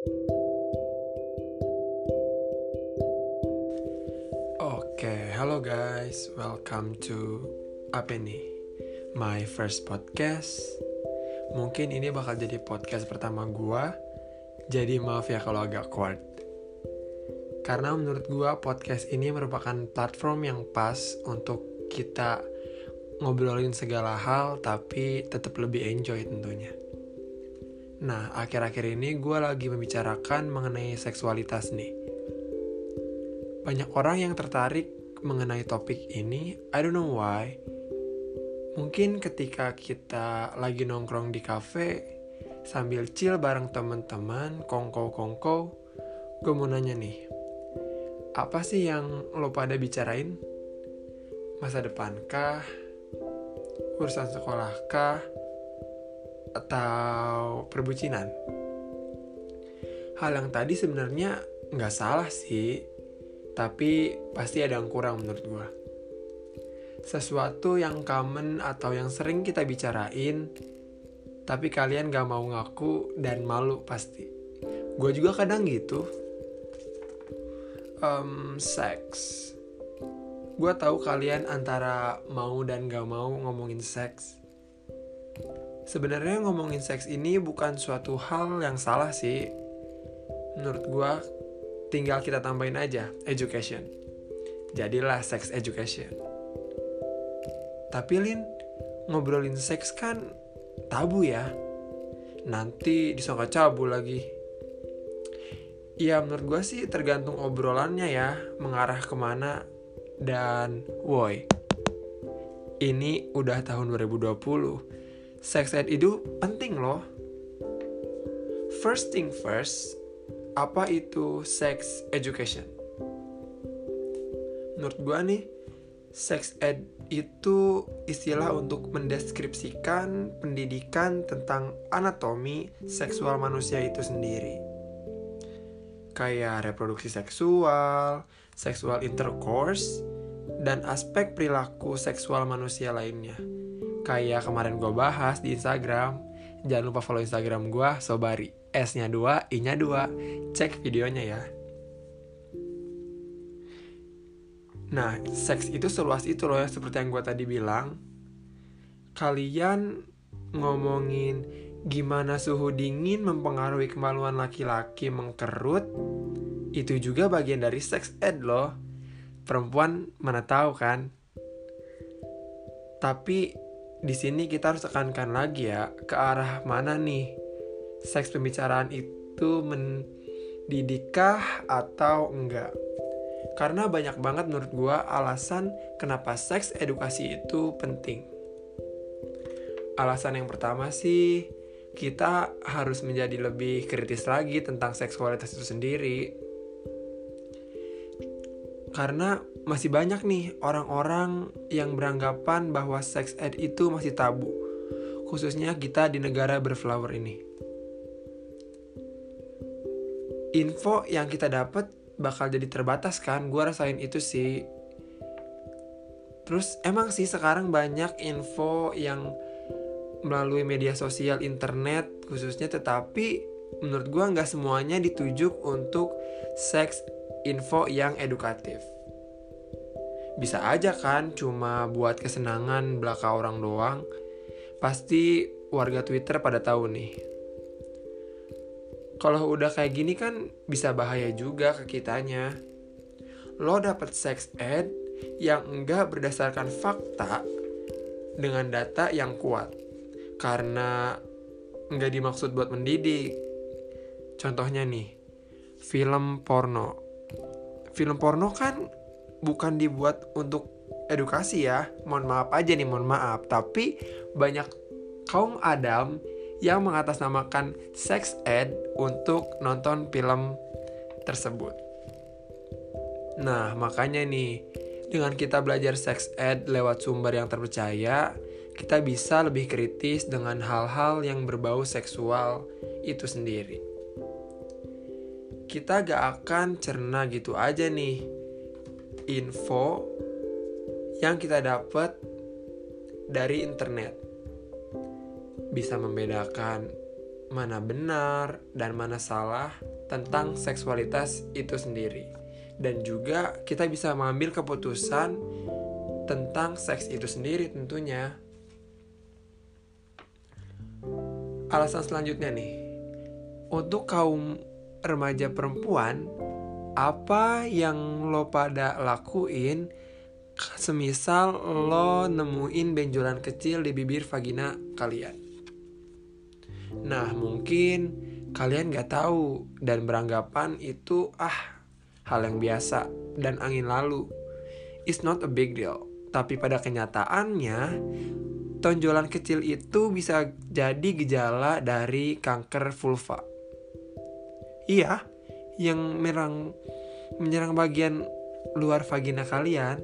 Oke, halo guys, welcome to apa nih? My first podcast. Mungkin ini bakal jadi podcast pertama gua. Jadi maaf ya kalau agak awkward. Karena menurut gua podcast ini merupakan platform yang pas untuk kita ngobrolin segala hal tapi tetap lebih enjoy tentunya. Nah, akhir-akhir ini gue lagi membicarakan mengenai seksualitas nih. Banyak orang yang tertarik mengenai topik ini, I don't know why. Mungkin ketika kita lagi nongkrong di cafe, sambil chill bareng teman-teman, kongko-kongko, gue mau nanya nih, apa sih yang lo pada bicarain? Masa depan kah? Urusan sekolah kah? Atau perbucinan. Hal yang tadi sebenarnya nggak salah sih, tapi pasti ada yang kurang menurut gue. Sesuatu yang common atau yang sering kita bicarain, tapi kalian gak mau ngaku dan malu pasti. Gue juga kadang gitu. Um, seks. Gue tahu kalian antara mau dan gak mau ngomongin seks Sebenarnya ngomongin seks ini bukan suatu hal yang salah sih. Menurut gue, tinggal kita tambahin aja education. Jadilah sex education. Tapi Lin, ngobrolin seks kan tabu ya. Nanti disangka cabu lagi. Ya menurut gue sih tergantung obrolannya ya, mengarah ke mana. Dan woi, ini udah tahun 2020 sex ed itu penting loh. First thing first, apa itu sex education? Menurut gue nih, sex ed itu istilah untuk mendeskripsikan pendidikan tentang anatomi seksual manusia itu sendiri. Kayak reproduksi seksual, seksual intercourse, dan aspek perilaku seksual manusia lainnya kayak kemarin gue bahas di Instagram. Jangan lupa follow Instagram gue Sobari. S nya 2 I nya 2 cek videonya ya. Nah seks itu seluas itu loh ya seperti yang gue tadi bilang. Kalian ngomongin gimana suhu dingin mempengaruhi kemaluan laki-laki mengkerut itu juga bagian dari seks ed loh. Perempuan mana tahu kan? Tapi di sini kita harus tekankan lagi ya ke arah mana nih seks pembicaraan itu mendidikkah atau enggak. Karena banyak banget menurut gue alasan kenapa seks edukasi itu penting. Alasan yang pertama sih kita harus menjadi lebih kritis lagi tentang seksualitas itu sendiri. Karena masih banyak nih orang-orang yang beranggapan bahwa sex ed itu masih tabu, khususnya kita di negara berflower ini. Info yang kita dapat bakal jadi terbatas kan, gue rasain itu sih. Terus emang sih sekarang banyak info yang melalui media sosial internet khususnya tetapi menurut gue nggak semuanya ditujuk untuk seks info yang edukatif bisa aja kan cuma buat kesenangan belaka orang doang. Pasti warga Twitter pada tahu nih. Kalau udah kayak gini kan bisa bahaya juga ke kitanya. Lo dapet sex ed yang enggak berdasarkan fakta dengan data yang kuat. Karena enggak dimaksud buat mendidik. Contohnya nih, film porno. Film porno kan bukan dibuat untuk edukasi ya. Mohon maaf aja nih, mohon maaf. Tapi banyak kaum Adam yang mengatasnamakan sex ed untuk nonton film tersebut. Nah, makanya nih, dengan kita belajar sex ed lewat sumber yang terpercaya, kita bisa lebih kritis dengan hal-hal yang berbau seksual itu sendiri. Kita gak akan cerna gitu aja nih info yang kita dapat dari internet. Bisa membedakan mana benar dan mana salah tentang seksualitas itu sendiri. Dan juga kita bisa mengambil keputusan tentang seks itu sendiri tentunya. Alasan selanjutnya nih, untuk kaum remaja perempuan, apa yang lo pada lakuin semisal lo nemuin benjolan kecil di bibir vagina kalian? Nah, mungkin kalian gak tahu dan beranggapan itu ah hal yang biasa dan angin lalu. It's not a big deal. Tapi pada kenyataannya, tonjolan kecil itu bisa jadi gejala dari kanker vulva. Iya, yang merang, menyerang bagian luar vagina kalian.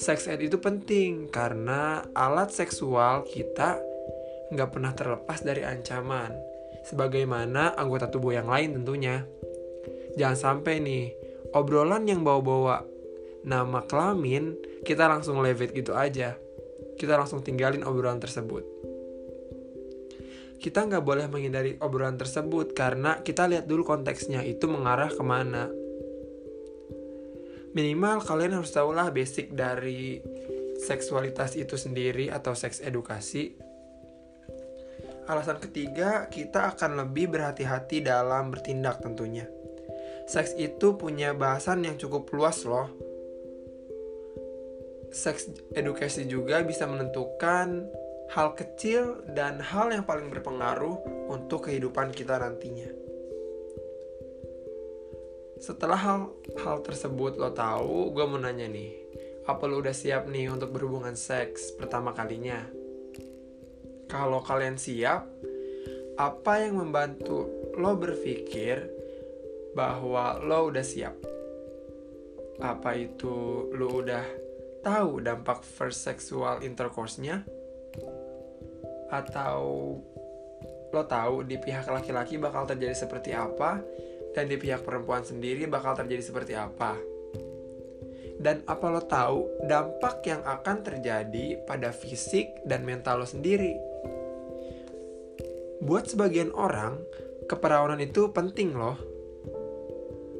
Sex ed itu penting karena alat seksual kita nggak pernah terlepas dari ancaman, sebagaimana anggota tubuh yang lain tentunya. Jangan sampai nih, obrolan yang bawa-bawa nama kelamin, kita langsung leave gitu aja. Kita langsung tinggalin obrolan tersebut. Kita nggak boleh menghindari obrolan tersebut karena kita lihat dulu konteksnya itu mengarah ke mana. Minimal kalian harus tahu lah basic dari seksualitas itu sendiri atau seks edukasi Alasan ketiga, kita akan lebih berhati-hati dalam bertindak tentunya. Seks itu punya bahasan yang cukup luas loh. Seks edukasi juga bisa menentukan hal kecil dan hal yang paling berpengaruh untuk kehidupan kita nantinya. Setelah hal-hal tersebut lo tahu, gue mau nanya nih, apa lo udah siap nih untuk berhubungan seks pertama kalinya? Kalau kalian siap, apa yang membantu lo berpikir bahwa lo udah siap? Apa itu lo udah tahu dampak first sexual intercourse-nya? Atau lo tahu di pihak laki-laki bakal terjadi seperti apa dan di pihak perempuan sendiri bakal terjadi seperti apa? Dan apa lo tahu dampak yang akan terjadi pada fisik dan mental lo sendiri? buat sebagian orang keperawanan itu penting loh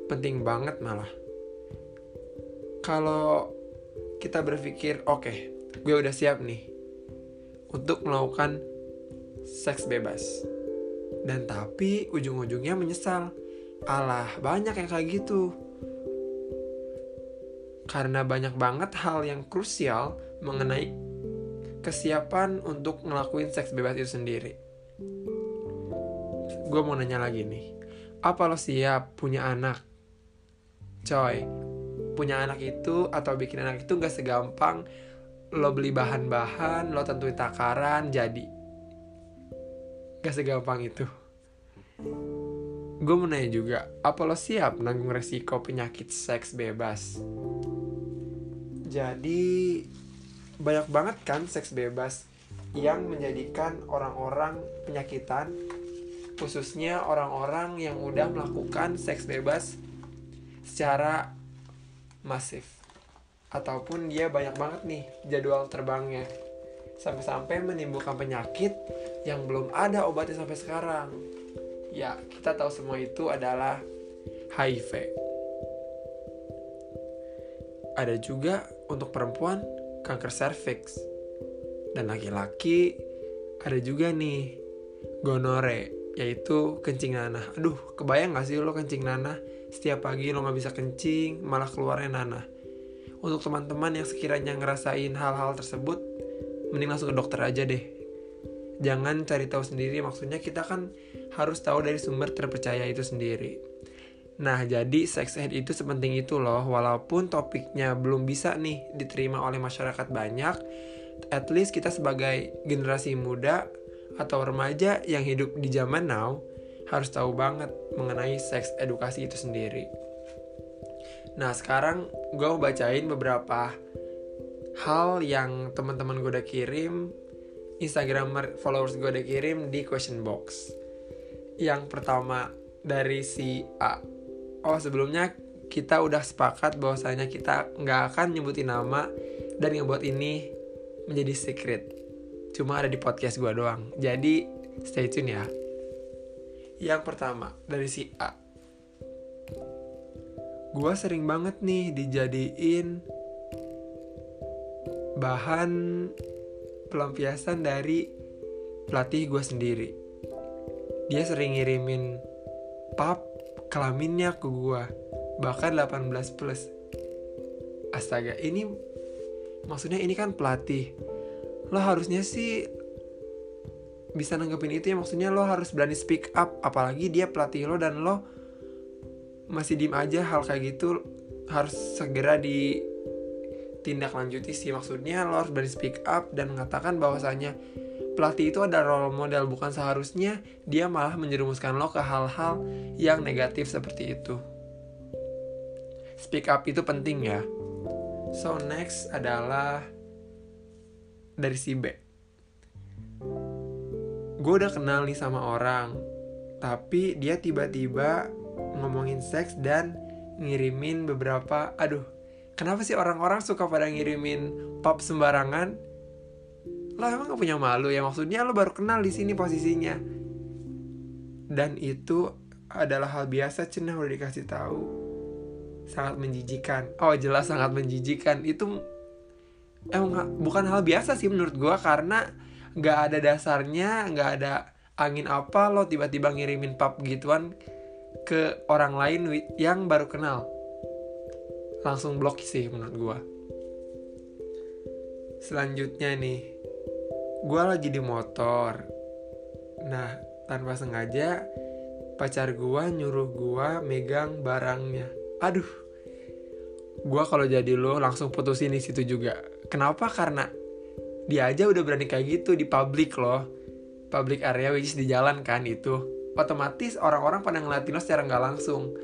penting banget malah kalau kita berpikir oke okay, gue udah siap nih untuk melakukan seks bebas dan tapi ujung-ujungnya menyesal alah banyak yang kayak gitu karena banyak banget hal yang krusial mengenai kesiapan untuk ngelakuin seks bebas itu sendiri gue mau nanya lagi nih. Apa lo siap punya anak? Coy, punya anak itu atau bikin anak itu gak segampang lo beli bahan-bahan, lo tentuin takaran, jadi. Gak segampang itu. Gue mau nanya juga, apa lo siap nanggung resiko penyakit seks bebas? Jadi, banyak banget kan seks bebas yang menjadikan orang-orang penyakitan khususnya orang-orang yang udah melakukan seks bebas secara masif ataupun dia banyak banget nih jadwal terbangnya sampai-sampai menimbulkan penyakit yang belum ada obatnya sampai sekarang ya kita tahu semua itu adalah HIV ada juga untuk perempuan kanker serviks dan laki-laki ada juga nih gonore yaitu kencing nanah. Aduh, kebayang gak sih lo kencing nanah? Setiap pagi lo gak bisa kencing, malah keluarnya nanah. Untuk teman-teman yang sekiranya ngerasain hal-hal tersebut, mending langsung ke dokter aja deh. Jangan cari tahu sendiri, maksudnya kita kan harus tahu dari sumber terpercaya itu sendiri. Nah, jadi sex ed itu sepenting itu loh, walaupun topiknya belum bisa nih diterima oleh masyarakat banyak, at least kita sebagai generasi muda atau remaja yang hidup di zaman now harus tahu banget mengenai seks edukasi itu sendiri. Nah sekarang gue mau bacain beberapa hal yang teman-teman gue udah kirim, Instagram followers gue udah kirim di question box. Yang pertama dari si A. Oh sebelumnya kita udah sepakat bahwasanya kita nggak akan nyebutin nama dan ngebuat ini menjadi secret cuma ada di podcast gue doang. Jadi stay tune ya. Yang pertama dari si A. Gua sering banget nih dijadiin bahan pelampiasan dari pelatih gue sendiri. Dia sering ngirimin pap kelaminnya ke gue, bahkan 18 plus. Astaga, ini maksudnya ini kan pelatih. Lo harusnya sih bisa nanggepin itu ya maksudnya lo harus berani speak up apalagi dia pelatih lo dan lo masih diem aja hal kayak gitu harus segera di tindak lanjuti sih. Maksudnya lo harus berani speak up dan mengatakan bahwasanya pelatih itu ada role model bukan seharusnya dia malah menjerumuskan lo ke hal-hal yang negatif seperti itu. Speak up itu penting ya. So next adalah dari si B. Gue udah kenal nih sama orang tapi dia tiba-tiba ngomongin seks dan ngirimin beberapa aduh kenapa sih orang-orang suka pada ngirimin pop sembarangan? Lo emang gak punya malu ya? Maksudnya lo baru kenal di sini posisinya. Dan itu adalah hal biasa cenah udah dikasih tahu. Sangat menjijikan. Oh jelas sangat menjijikan. Itu emang bukan hal biasa sih menurut gue karena nggak ada dasarnya nggak ada angin apa lo tiba-tiba ngirimin pap gituan ke orang lain yang baru kenal. Langsung blok sih menurut gue selanjutnya nih gue lagi di motor. Nah tanpa sengaja pacar gue nyuruh gue megang barangnya. Aduh gue kalau jadi lo langsung putusin di situ juga. Kenapa? Karena dia aja udah berani kayak gitu di publik loh. Public area which di jalan kan itu otomatis orang-orang pada ngeliatin lo secara nggak langsung.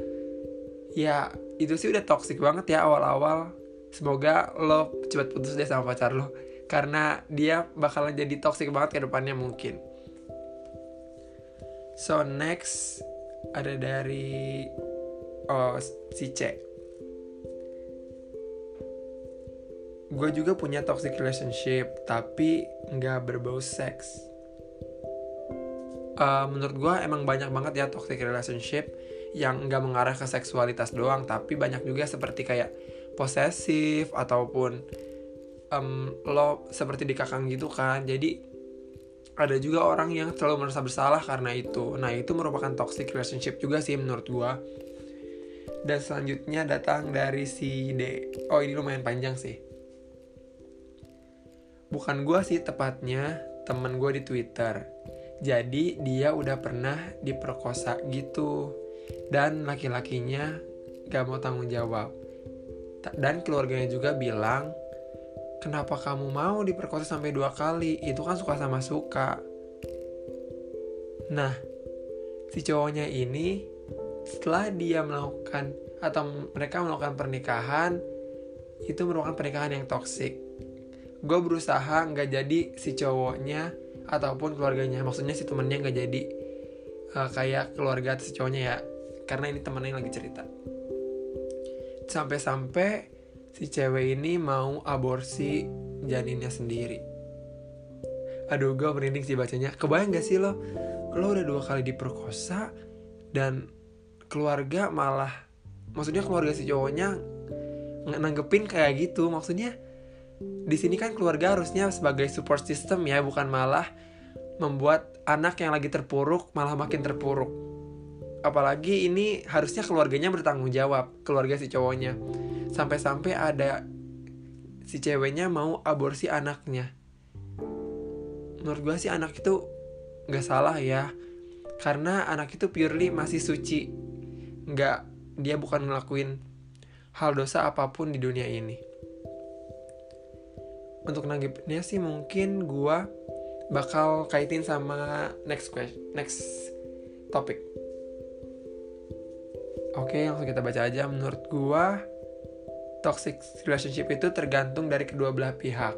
Ya itu sih udah toxic banget ya awal-awal. Semoga lo cepat putus deh sama pacar lo karena dia bakalan jadi toxic banget ke depannya mungkin. So next ada dari oh si C. Gue juga punya toxic relationship tapi nggak berbau seks uh, menurut gue emang banyak banget ya toxic relationship yang nggak mengarah ke seksualitas doang tapi banyak juga seperti kayak posesif ataupun um, lo seperti dikakang gitu kan. Jadi ada juga orang yang selalu merasa bersalah karena itu. Nah itu merupakan toxic relationship juga sih menurut gua. Dan selanjutnya datang dari si D. Oh ini lumayan panjang sih. Bukan gua sih tepatnya temen gue di Twitter jadi dia udah pernah diperkosa gitu dan laki-lakinya gak mau tanggung jawab. Dan keluarganya juga bilang, kenapa kamu mau diperkosa sampai dua kali? Itu kan suka sama suka. Nah, si cowoknya ini setelah dia melakukan atau mereka melakukan pernikahan, itu merupakan pernikahan yang toksik. Gue berusaha nggak jadi si cowoknya ataupun keluarganya, maksudnya si temennya nggak jadi uh, kayak keluarga si cowoknya ya. Karena ini temennya yang lagi cerita. Sampai-sampai si cewek ini mau aborsi janinnya sendiri. Aduh gue merinding sih bacanya. Kebayang gak sih lo? Lo udah dua kali diperkosa dan keluarga malah maksudnya keluarga si cowoknya nanggepin kayak gitu. Maksudnya di sini kan keluarga harusnya sebagai support system ya bukan malah membuat anak yang lagi terpuruk malah makin terpuruk. Apalagi ini harusnya keluarganya bertanggung jawab keluarga si cowoknya. Sampai-sampai ada si ceweknya mau aborsi anaknya. Menurut gue sih anak itu nggak salah ya karena anak itu purely masih suci. Nggak dia bukan ngelakuin hal dosa apa pun di dunia ini untuk nanggepnya sih mungkin gue bakal kaitin sama next question next topik Oke, langsung kita baca aja. Menurut gua, toxic relationship itu tergantung dari kedua belah pihak.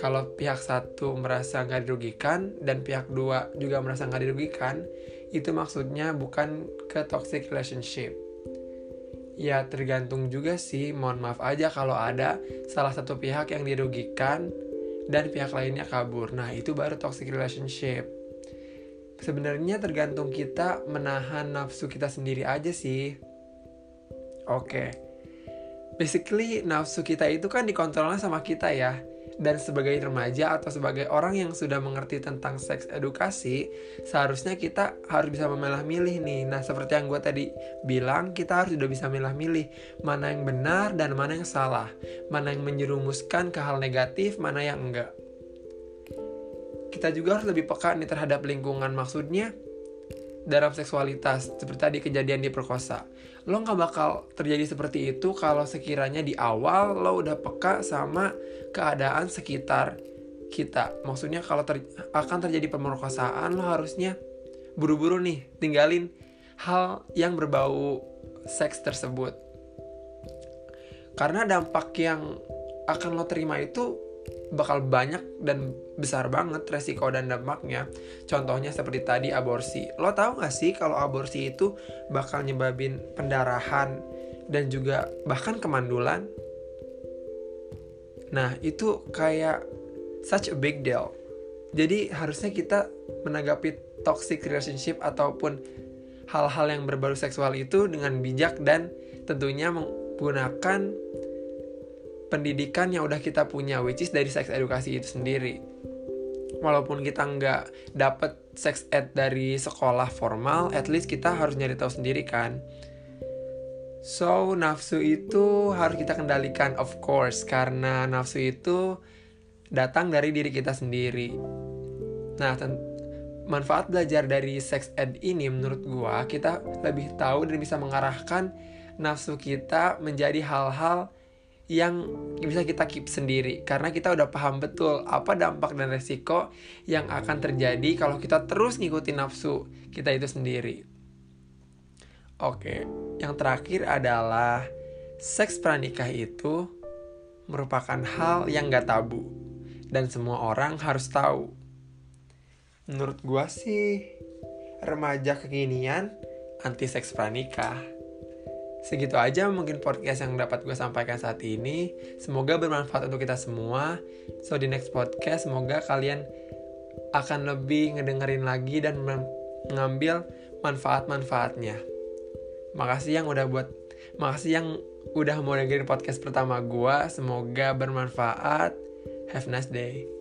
Kalau pihak satu merasa nggak dirugikan dan pihak dua juga merasa nggak dirugikan, itu maksudnya bukan ke toxic relationship. Ya tergantung juga sih, mohon maaf aja kalau ada salah satu pihak yang dirugikan dan pihak lainnya kabur. Nah itu baru toxic relationship. sebenarnya tergantung kita menahan nafsu kita sendiri aja sih. Oke. Basically nafsu kita itu kan dikontrolnya sama kita ya. Dan sebagai remaja atau sebagai orang yang sudah mengerti tentang seks edukasi, seharusnya kita harus bisa memilah-milih nih. Nah, seperti yang gue tadi bilang, kita harus sudah bisa milah-milih mana yang benar dan mana yang salah, mana yang menjerumuskan ke hal negatif, mana yang enggak kita juga harus lebih peka nih terhadap lingkungan maksudnya dalam seksualitas seperti tadi kejadian di perkosa lo nggak bakal terjadi seperti itu kalau sekiranya di awal lo udah peka sama keadaan sekitar kita. Maksudnya kalau ter akan terjadi pemerkosaan lo harusnya buru-buru nih tinggalin hal yang berbau seks tersebut. Karena dampak yang akan lo terima itu bakal banyak dan besar banget resiko dan dampaknya. Contohnya seperti tadi aborsi. Lo tau gak sih kalau aborsi itu bakal nyebabin pendarahan dan juga bahkan kemandulan? Nah itu kayak such a big deal. Jadi harusnya kita menanggapi toxic relationship ataupun hal-hal yang berbau seksual itu dengan bijak dan tentunya menggunakan pendidikan yang udah kita punya which is dari sex edukasi itu sendiri. Walaupun kita nggak dapet sex ed dari sekolah formal at least kita harus nyari tahu sendiri kan. So nafsu itu harus kita kendalikan of course karena nafsu itu datang dari diri kita sendiri. Nah manfaat belajar dari sex ed ini menurut gua kita lebih tahu dan bisa mengarahkan nafsu kita menjadi hal-hal yang bisa kita keep sendiri karena kita udah paham betul apa dampak dan resiko yang akan terjadi kalau kita terus ngikutin nafsu kita itu sendiri. Oke, yang terakhir adalah seks pranikah itu merupakan hal yang gak tabu dan semua orang harus tahu. Menurut gua sih remaja kekinian anti seks pranikah segitu aja mungkin podcast yang dapat gue sampaikan saat ini. Semoga bermanfaat untuk kita semua. So di next podcast semoga kalian akan lebih ngedengerin lagi dan mengambil manfaat-manfaatnya. Makasih yang udah buat makasih yang udah mau dengerin podcast pertama gue. Semoga bermanfaat. Have a nice day.